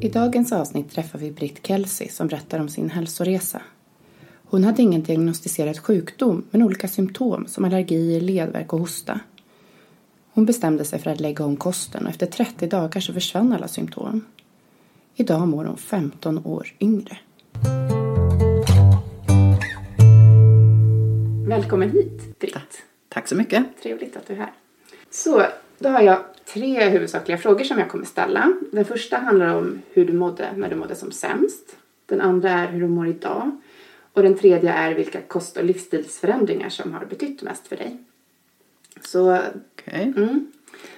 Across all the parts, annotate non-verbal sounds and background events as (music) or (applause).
I dagens avsnitt träffar vi Britt Kelsey som berättar om sin hälsoresa. Hon hade ingen diagnostiserad sjukdom men olika symptom som allergier, ledvärk och hosta. Hon bestämde sig för att lägga om kosten och efter 30 dagar så försvann alla symptom. Idag mår hon 15 år yngre. Välkommen hit, Britt. Tack så mycket. Trevligt att du är här. Så, då har jag tre huvudsakliga frågor som jag kommer ställa. Den första handlar om hur du mådde när du mådde som sämst. Den andra är hur du mår idag. Och den tredje är vilka kost och livsstilsförändringar som har betytt mest för dig. Så, Okay. mm.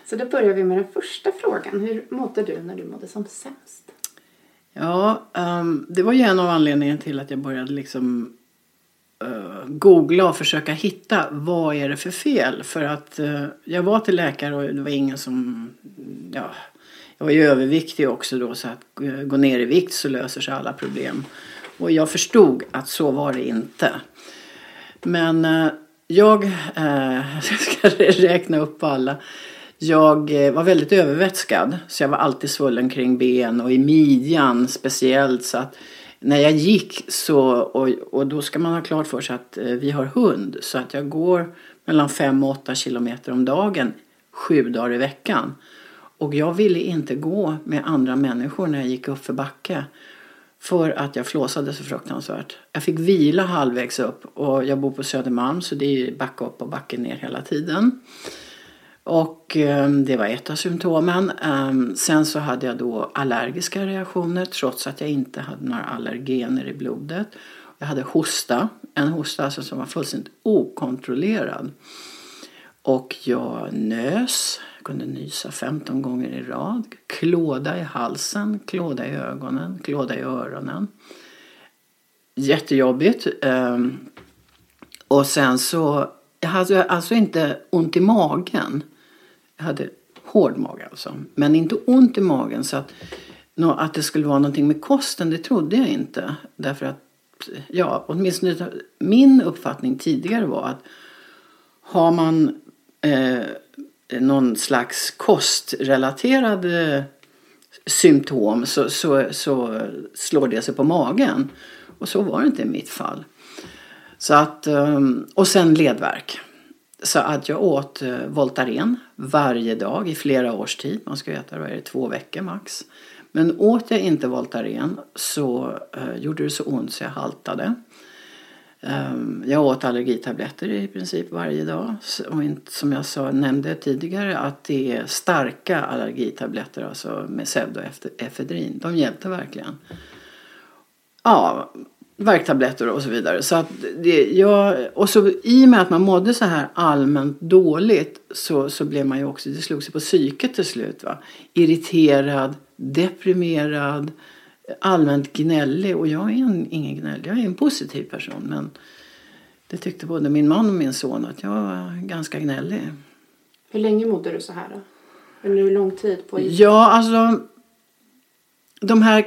Så då börjar vi med den första frågan. Hur mådde du när du mådde som sämst? Ja, ehm, det var ju en av anledningarna till att jag började liksom Eh, googla och försöka hitta vad är det för fel. För att uh, jag var till läkare och det var ingen som, ja, jag var ju överviktig också då så att uh, gå ner i vikt så löser sig alla problem. Och jag förstod att så var det inte. Men jag, (laughs) jag ska räkna upp alla. Jag var väldigt övervätskad så jag var alltid svullen kring ben och i midjan speciellt. Så att när jag gick så, och, och då ska man ha klart för sig att eh, vi har hund så att jag går mellan 5 och 8 kilometer om dagen sju dagar i veckan. Och jag ville inte gå med andra människor när jag gick upp för backe. För att jag flåsade så fruktansvärt. Jag fick vila halvvägs upp och jag bor på Södermalm så det är backa upp och backa ner hela tiden. Och eh, det var ett av symptomen. Eh, sen så hade jag då allergiska reaktioner trots att jag inte hade några allergener i blodet. Jag hade hosta, en hosta alltså som var fullständigt okontrollerad. Och jag nös, jag kunde nysa 15 gånger i rad. Klåda i halsen, klåda i ögonen, klåda i öronen. Jättejobbigt. Eh, och sen så, jag hade alltså inte ont i magen. Jag hade hård mage alltså. Men inte ont i magen så att, att det skulle vara någonting med kosten, det trodde jag inte. Därför att, ja, åtminstone min uppfattning tidigare var att har man eh, någon slags kostrelaterade eh, symptom så, så, så slår det sig på magen. Och så var det inte i mitt fall. Så att, eh, och sen ledvärk. Så att jag åt eh, Voltaren varje dag i flera års tid. Man ska äta det två veckor max. Men åt jag inte Voltaren så eh, gjorde det så ont så jag haltade. Ehm, jag åt allergitabletter i princip varje dag. Och som jag sa, nämnde tidigare att det är starka allergitabletter alltså med pseudoefedrin. De hjälpte verkligen. Ja, värktabletter och så vidare. Så att det, jag, och så i och med att man mådde så här allmänt dåligt så, så blev man ju också, det slog sig på psyket till slut. Va? Irriterad, deprimerad, allmänt gnällig. Och jag är en, ingen gnällig, jag är en positiv person. Men det tyckte både min man och min son att jag var ganska gnällig. Hur länge mådde du så här då? Eller hur lång tid på Ja, alltså de här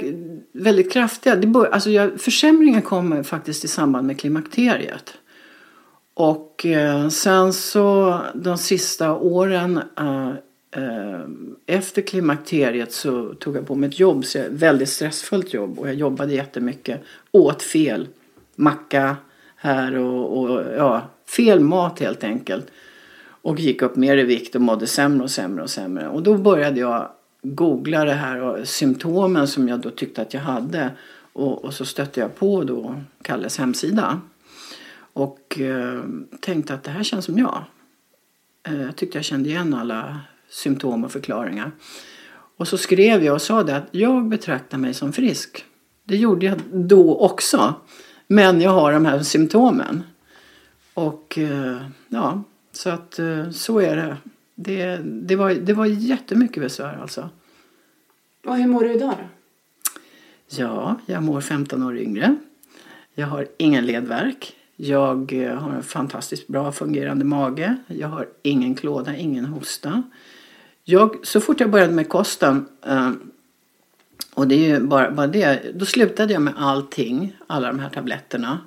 väldigt kraftiga, det bör, alltså jag, försämringar kommer faktiskt i samband med klimakteriet. Och eh, sen så de sista åren eh, eh, efter klimakteriet så tog jag på mig ett jobb, så väldigt stressfullt jobb och jag jobbade jättemycket, åt fel, macka här och, och ja, fel mat helt enkelt. Och gick upp mer i vikt och mådde sämre och sämre och sämre. Och då började jag googla det här och symptomen som jag då tyckte att jag hade. Och, och så stötte jag på då Kalles hemsida. Och eh, tänkte att det här känns som jag. Eh, jag tyckte jag kände igen alla symptom och förklaringar. Och så skrev jag och sa det att jag betraktar mig som frisk. Det gjorde jag då också. Men jag har de här symptomen. Och eh, ja, så att eh, så är det. Det, det, var, det var jättemycket besvär alltså. Och hur mår du idag då? Ja, jag mår 15 år yngre. Jag har ingen ledvärk. Jag eh, har en fantastiskt bra fungerande mage. Jag har ingen klåda, ingen hosta. Jag, så fort jag började med kosten, eh, och det är ju bara, bara det, då slutade jag med allting, alla de här tabletterna.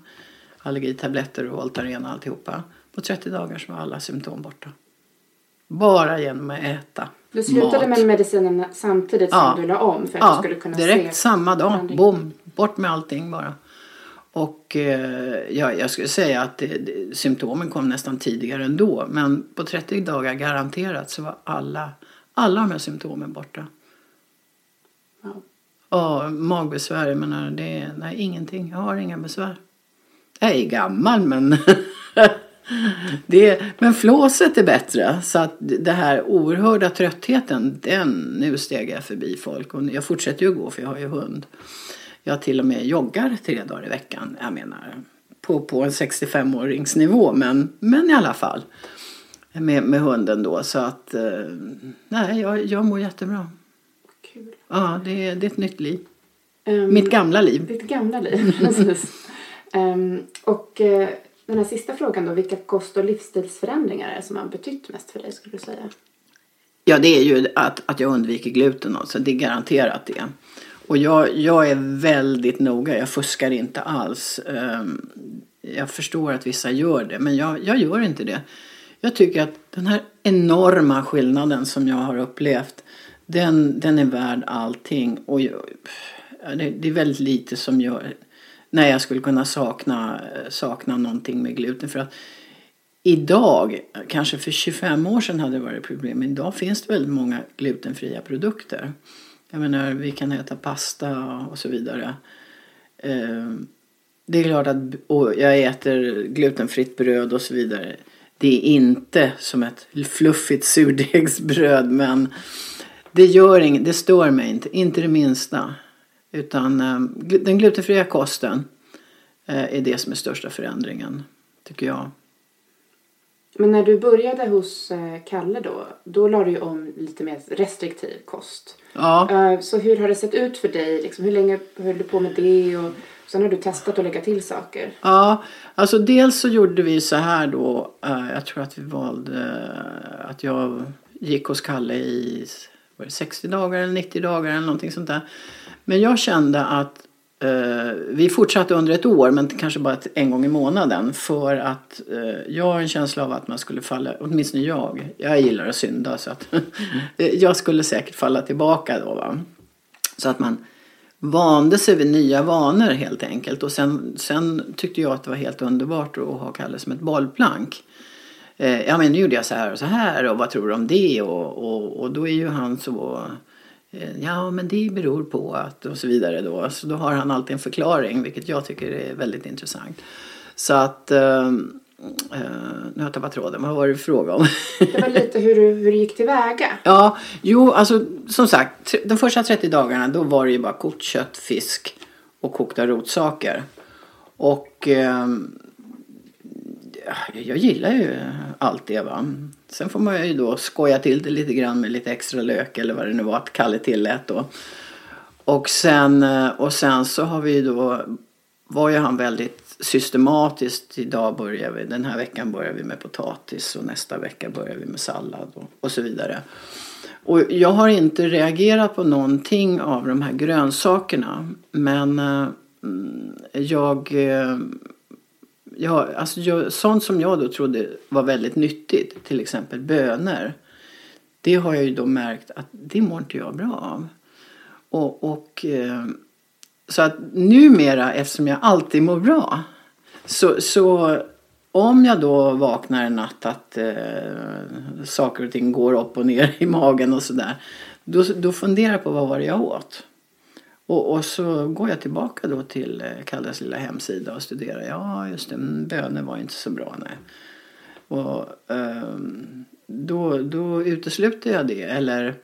Allergitabletter och Voltaren och alltihopa. På 30 dagar så var alla symptom borta. Bara genom att äta Du slutade mat. med medicinen samtidigt som ja. du la om för att ja, du skulle kunna direkt se samma dag. Bom, bort med allting bara. Och eh, ja, jag skulle säga att det, det, symptomen kom nästan tidigare ändå. Men på 30 dagar garanterat så var alla, alla de här symptomen borta. Ja. Och magbesvär, jag menar, det nej, ingenting. Jag har inga besvär. Jag är gammal men (laughs) det, men flåset är bättre. Så att det här oerhörda tröttheten, den, nu steg jag förbi folk. Och jag fortsätter ju gå för jag har ju hund. Jag till och med joggar tre dagar i veckan. Jag menar på, på en 65-åringsnivå men, men i alla fall. Med, med hunden då så att eh, nej jag, jag mår jättebra. Kul. Ja det, det är ett nytt liv. Um, Mitt gamla liv. Ditt gamla liv, (laughs) precis. Ehm, och eh, den här sista frågan då, vilka kost och livsstilsförändringar är det som har betytt mest för dig skulle du säga? Ja, det är ju att, att jag undviker gluten. också, Det är garanterat det. Och jag, jag är väldigt noga. Jag fuskar inte alls. Ehm, jag förstår att vissa gör det, men jag, jag gör inte det. Jag tycker att den här enorma skillnaden som jag har upplevt, den, den är värd allting. Och jag, det, det är väldigt lite som gör, när jag skulle kunna sakna, sakna någonting med gluten. För att idag, kanske för 25 år sedan hade det varit problem, men idag finns det väldigt många glutenfria produkter. Jag menar, vi kan äta pasta och så vidare. Ehm, det är klart att och jag äter glutenfritt bröd och så vidare. Det är inte som ett fluffigt surdegsbröd men det gör inget, det stör mig inte, inte det minsta. Utan ehm, den glutenfria kosten eh, är det som är största förändringen, tycker jag. Men när du började hos eh, Kalle då, då la du ju om lite mer restriktiv kost. Ja. Eh, så hur har det sett ut för dig? Liksom, hur länge höll du på med det? Och sen har du testat att lägga till saker. Ja, alltså dels så gjorde vi så här då. Jag tror att vi valde att jag gick hos Kalle i var det 60 dagar eller 90 dagar eller någonting sånt där. Men jag kände att eh, vi fortsatte under ett år men kanske bara en gång i månaden för att eh, jag har en känsla av att man skulle falla, åtminstone jag, jag gillar att synda så att (laughs) eh, jag skulle säkert falla tillbaka då va. Så att man vande sig vid nya vanor helt enkelt och sen, sen tyckte jag att det var helt underbart att ha Kalle som ett bollplank. Eh, ja men nu gjorde jag så här och så här och vad tror du om det och, och, och då är ju han så eh, Ja men det beror på att och så vidare då. Så då har han alltid en förklaring vilket jag tycker är väldigt intressant. Så att uh, uh, nu har jag tappat tråden. Vad var det fråga om? Det var lite hur du, hur du gick tillväga. (laughs) Ja, jo alltså som sagt de första 30 dagarna då var det ju bara kokt kött, fisk och kokta rotsaker. Och uh, jag gillar ju allt det va. Sen får man ju då skoja till det lite grann med lite extra lök eller vad det nu var att Kalle tillät då. Och sen, och sen så har vi då, var ju han väldigt systematiskt. Idag börjar vi, den här veckan börjar vi med potatis och nästa vecka börjar vi med sallad och, och så vidare. Och jag har inte reagerat på någonting av de här grönsakerna. Men mm, jag eh, ja, alltså jag, sånt som jag då trodde var väldigt nyttigt, till exempel böner Det har jag ju då märkt att det mår inte jag bra av. Och, och eh, så att numera, eftersom jag alltid mår bra, så, så om jag då vaknar en natt att eh, saker och ting går upp och ner i magen och sådär. Då, då funderar jag på vad var det jag åt. Och, och, så går jag tillbaka då till eh, Kalles lilla hemsida och studerar. Ja, just det, mm, böner var inte så bra. Nej. Och um, då, då utesluter jag det. Eller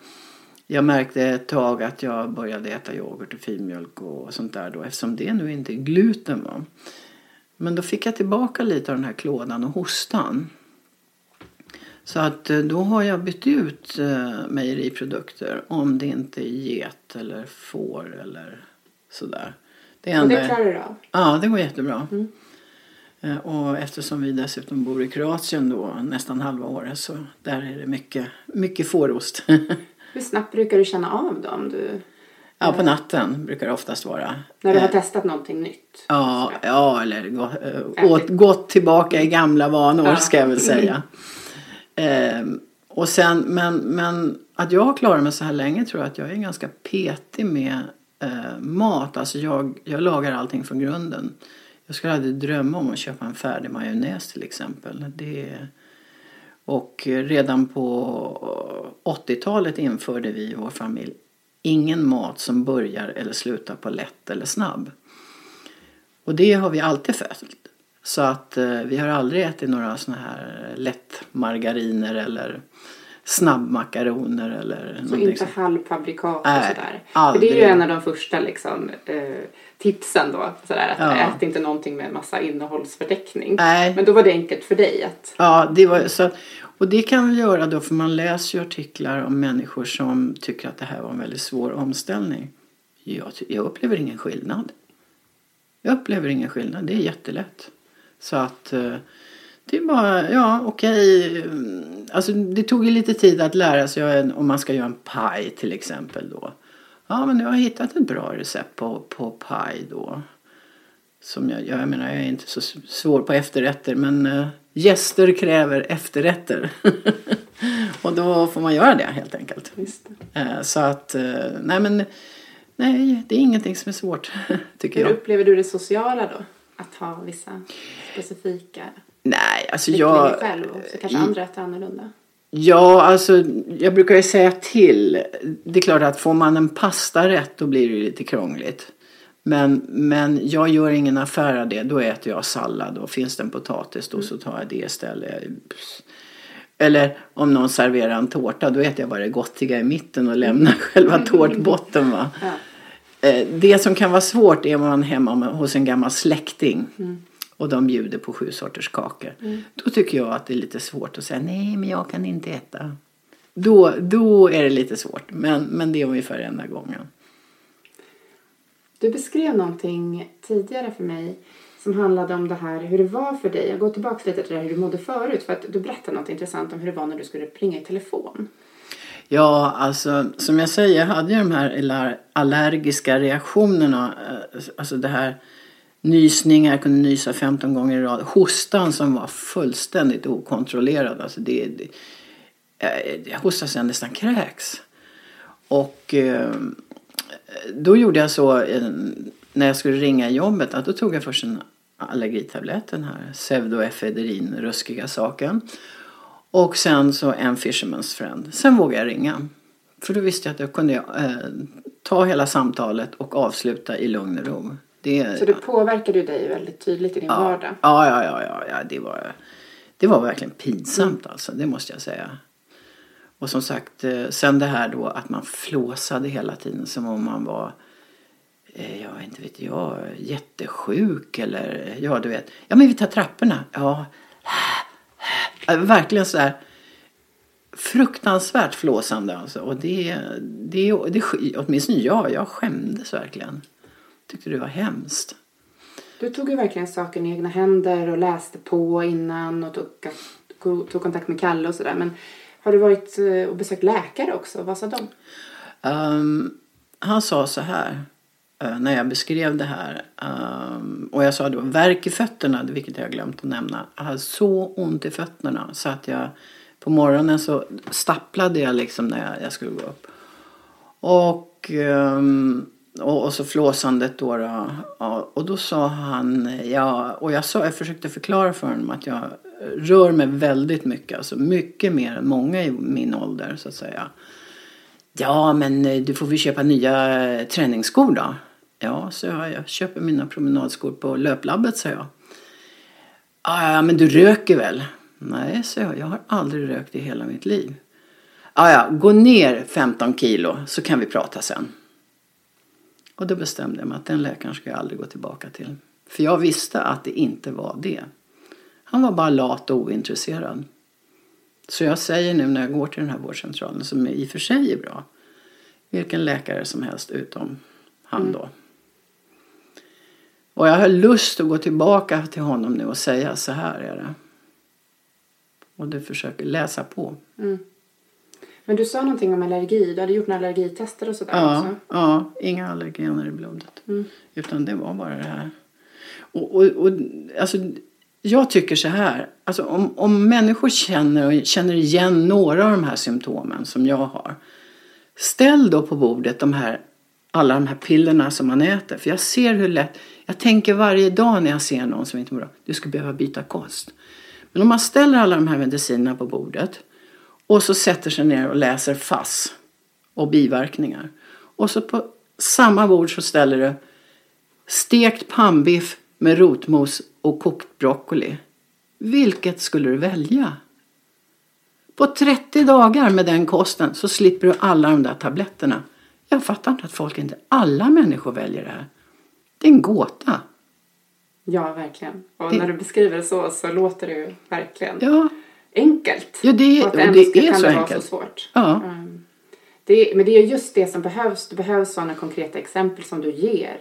jag märkte ett tag att jag började äta yoghurt och filmjölk och sånt där då. Eftersom det nu inte är gluten. Va? Men då fick jag tillbaka lite av den här klådan och hostan. Så att eh, då har jag bytt ut eh, mejeriprodukter om det inte är get eller får eller sådär. Det och det klarar du av? Ja, det går jättebra. Mm. Eh, och eftersom vi dessutom bor i Kroatien då nästan halva året så där är det mycket, mycket fårost. (laughs) Hur snabbt brukar du känna av dem? Du... Ja, på natten brukar det oftast vara. När du har testat någonting nytt? Ja, ja eller gått, äh, gått tillbaka i gamla vanor ja. ska jag väl säga. (laughs) Eh, och sen, men, men att jag har klarat mig så här länge tror jag att jag är ganska petig med eh, mat. Alltså jag, jag lagar allting från grunden. Jag skulle aldrig drömma om att köpa en färdig majonnäs till exempel. Det, och redan på 80-talet införde vi i vår familj ingen mat som börjar eller slutar på lätt eller snabb. Och det har vi alltid följt. Så att eh, vi har aldrig ätit några såna här lättmargariner eller snabbmakaroner eller Så inte sånt. halvfabrikat och sådär. Aldrig. För det är ju en av de första liksom, eh, tipsen då. Sådär, att ja. ät inte någonting med massa innehållsförteckning. Nej. Men då var det enkelt för dig att... Ja, det var så. Och det kan vi göra då för man läser ju artiklar om människor som tycker att det här var en väldigt svår omställning. Jag, jag upplever ingen skillnad. Jag upplever ingen skillnad. Det är jättelätt. Så att eh, det är bara, ja okej. Alltså det tog ju lite tid att lära sig om man ska göra en paj till exempel då. Ja men nu har jag hittat ett bra recept på, på paj då. Som jag, jag menar jag är inte så svår på efterrätter men äh, gäster kräver efterrätter. (laughs) och då får man göra det helt enkelt. Äh, så att, äh, nej men nej det är ingenting som är svårt (laughs) tycker Hur jag. Hur upplever du det sociala då? Att ha vissa specifika Nej, alltså jag... själv och så kanske andra äter annorlunda. Ja, alltså jag brukar ju säga till. Det är klart att får man en pastarätt då blir det lite krångligt. Men, men jag gör ingen affär av det. Då äter jag sallad och finns det en potatis då så tar jag det istället. Eller om någon serverar en tårta då äter jag bara det gottiga i mitten och lämnar (laughs) själva tårtbotten. Va? Ja. Eh, det som kan vara svårt är om man är hemma hos en gammal släkting. Mm och de bjuder på sju sorters kakor. Mm. Då tycker jag att det är lite svårt att säga nej men jag kan inte äta. Då, då är det lite svårt men, men det är ungefär enda gången. Du beskrev någonting tidigare för mig som handlade om det här hur det var för dig. Jag går tillbaka lite till det hur du mådde förut för att du berättade något intressant om hur det var när du skulle plinga i telefon. Ja, alltså som jag säger, jag hade ju de här allergiska reaktionerna. Eh, alltså det här nysningar, jag kunde nysa 15 gånger i rad. Hostan som var fullständigt okontrollerad. Alltså det, det, eh, jag hostade så jag nästan kräks. Och eh, då gjorde jag så när jag skulle ringa jobbet att då tog jag först en allergitablett, den här pseudoefedrin, ruskiga saken. Och sen så en Fisherman's Friend. Sen vågade jag ringa. För då visste jag att jag kunde eh, ta hela samtalet och avsluta i lugn och ro. Det, så det påverkade ju dig väldigt tydligt i din ja, vardag? Ja, ja, ja, ja, ja det, var, det var verkligen pinsamt mm. alltså, det måste jag säga. Och som sagt, eh, sen det här då att man flåsade hela tiden som om man var, eh, ja inte vet jag, jättesjuk eller ja du vet, ja men vi tar trapporna, ja. Verkligen så här fruktansvärt flåsande alltså. Och det, det, det, åtminstone jag, jag skämdes verkligen tyckte det var hemskt. Du tog ju verkligen saken i egna händer och läste på innan och tog, tog kontakt med Kalle och sådär. Men har du varit eh, och besökt läkare också? Vad sa de? Um, han sa så här Eh, när jag beskrev det här. Ehm, och jag sa då värk i fötterna, vilket jag glömt att nämna. Jag hade så ont i fötterna så att jag på morgonen så stapplade jag liksom när jag, jag skulle gå upp. Och ehm, och, och så flåsandet då. då och då sa han, ja, och jag, sa, jag försökte förklara för honom att jag rör mig väldigt mycket. Alltså mycket mer än många i min ålder så att säga. Ja, men eh, du får väl köpa nya träningsskor då. Ja, så jag, jag köper mina promenadskor på löplabbet, sa jag. Ja, men du röker väl? Nej, sa jag. Jag har aldrig rökt i hela mitt liv. Ja, ja, gå ner 15 kilo så kan vi prata sen. Och då bestämde jag mig att den läkaren ska jag aldrig gå tillbaka till. För jag visste att det inte var det. Han var bara lat och ointresserad. Så jag säger nu när jag går till den här vårdcentralen, som i och för sig är bra, vilken läkare som helst utom han mm. Och jag har lust att gå tillbaka till honom nu och säga så här är det. Och du försöker läsa på. Mm. Men du sa någonting om allergi. Du hade gjort några allergitester och sådär ja, också. Ja, inga allergener i blodet. Mm. Utan det var bara det här. Och, och, och alltså, jag tycker så här. Alltså, om, om människor känner, och känner igen några av de här symptomen som jag har. Ställ då på bordet de här, alla de här pillerna som man äter. För jag ser hur lätt. Jag tänker varje dag när jag ser någon som inte mår bra. Du skulle behöva byta kost. Men om man ställer alla de här medicinerna på bordet. Och så sätter sig ner och läser FASS och biverkningar. Och så på samma bord så ställer du stekt pannbiff med rotmos och kokt broccoli. Vilket skulle du välja? På 30 dagar med den kosten så slipper du alla de där tabletterna. Jag fattar inte att folk inte, alla människor väljer det här. Det är en gåta. Ja, verkligen. Och det... när du beskriver det så, så låter det ju verkligen. Ja, enkelt. Ja, det, och det är så det enkelt. så svårt. Ja. Um, det, men det är just det som behövs. Det behövs sådana konkreta exempel som du ger.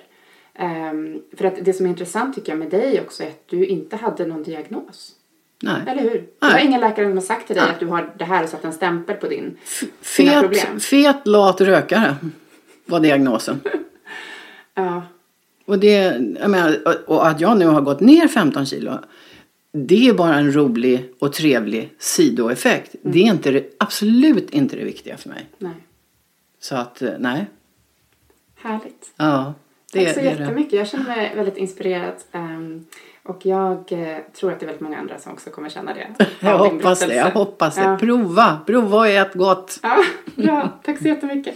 Um, för att det som är intressant tycker jag med dig också är att du inte hade någon diagnos. Nej. Eller hur? Det var Nej. ingen läkare som har sagt till dig Nej. att du har det här och satt en stämpel på din, dina Fet, problem. fet, lat rökare var diagnosen. (laughs) Ja. Och, det, menar, och- att jag nu har gått ner 15 kilo. Det är bara en rolig och trevlig sidoeffekt. Det är inte absolut inte det viktiga för mig. Nej. Så att, eh, nej. Härligt. Ja, det, Tack så det jättemycket. Jag känner mig väldigt inspirerad. ehm, och jag eh, tror att det är väldigt många andra som också kommer känna det. (laughs) Jag hoppas det. Jag hoppas det. Ja. Prova. Prova och ät gott. Ja, bra. Tack så jättemycket.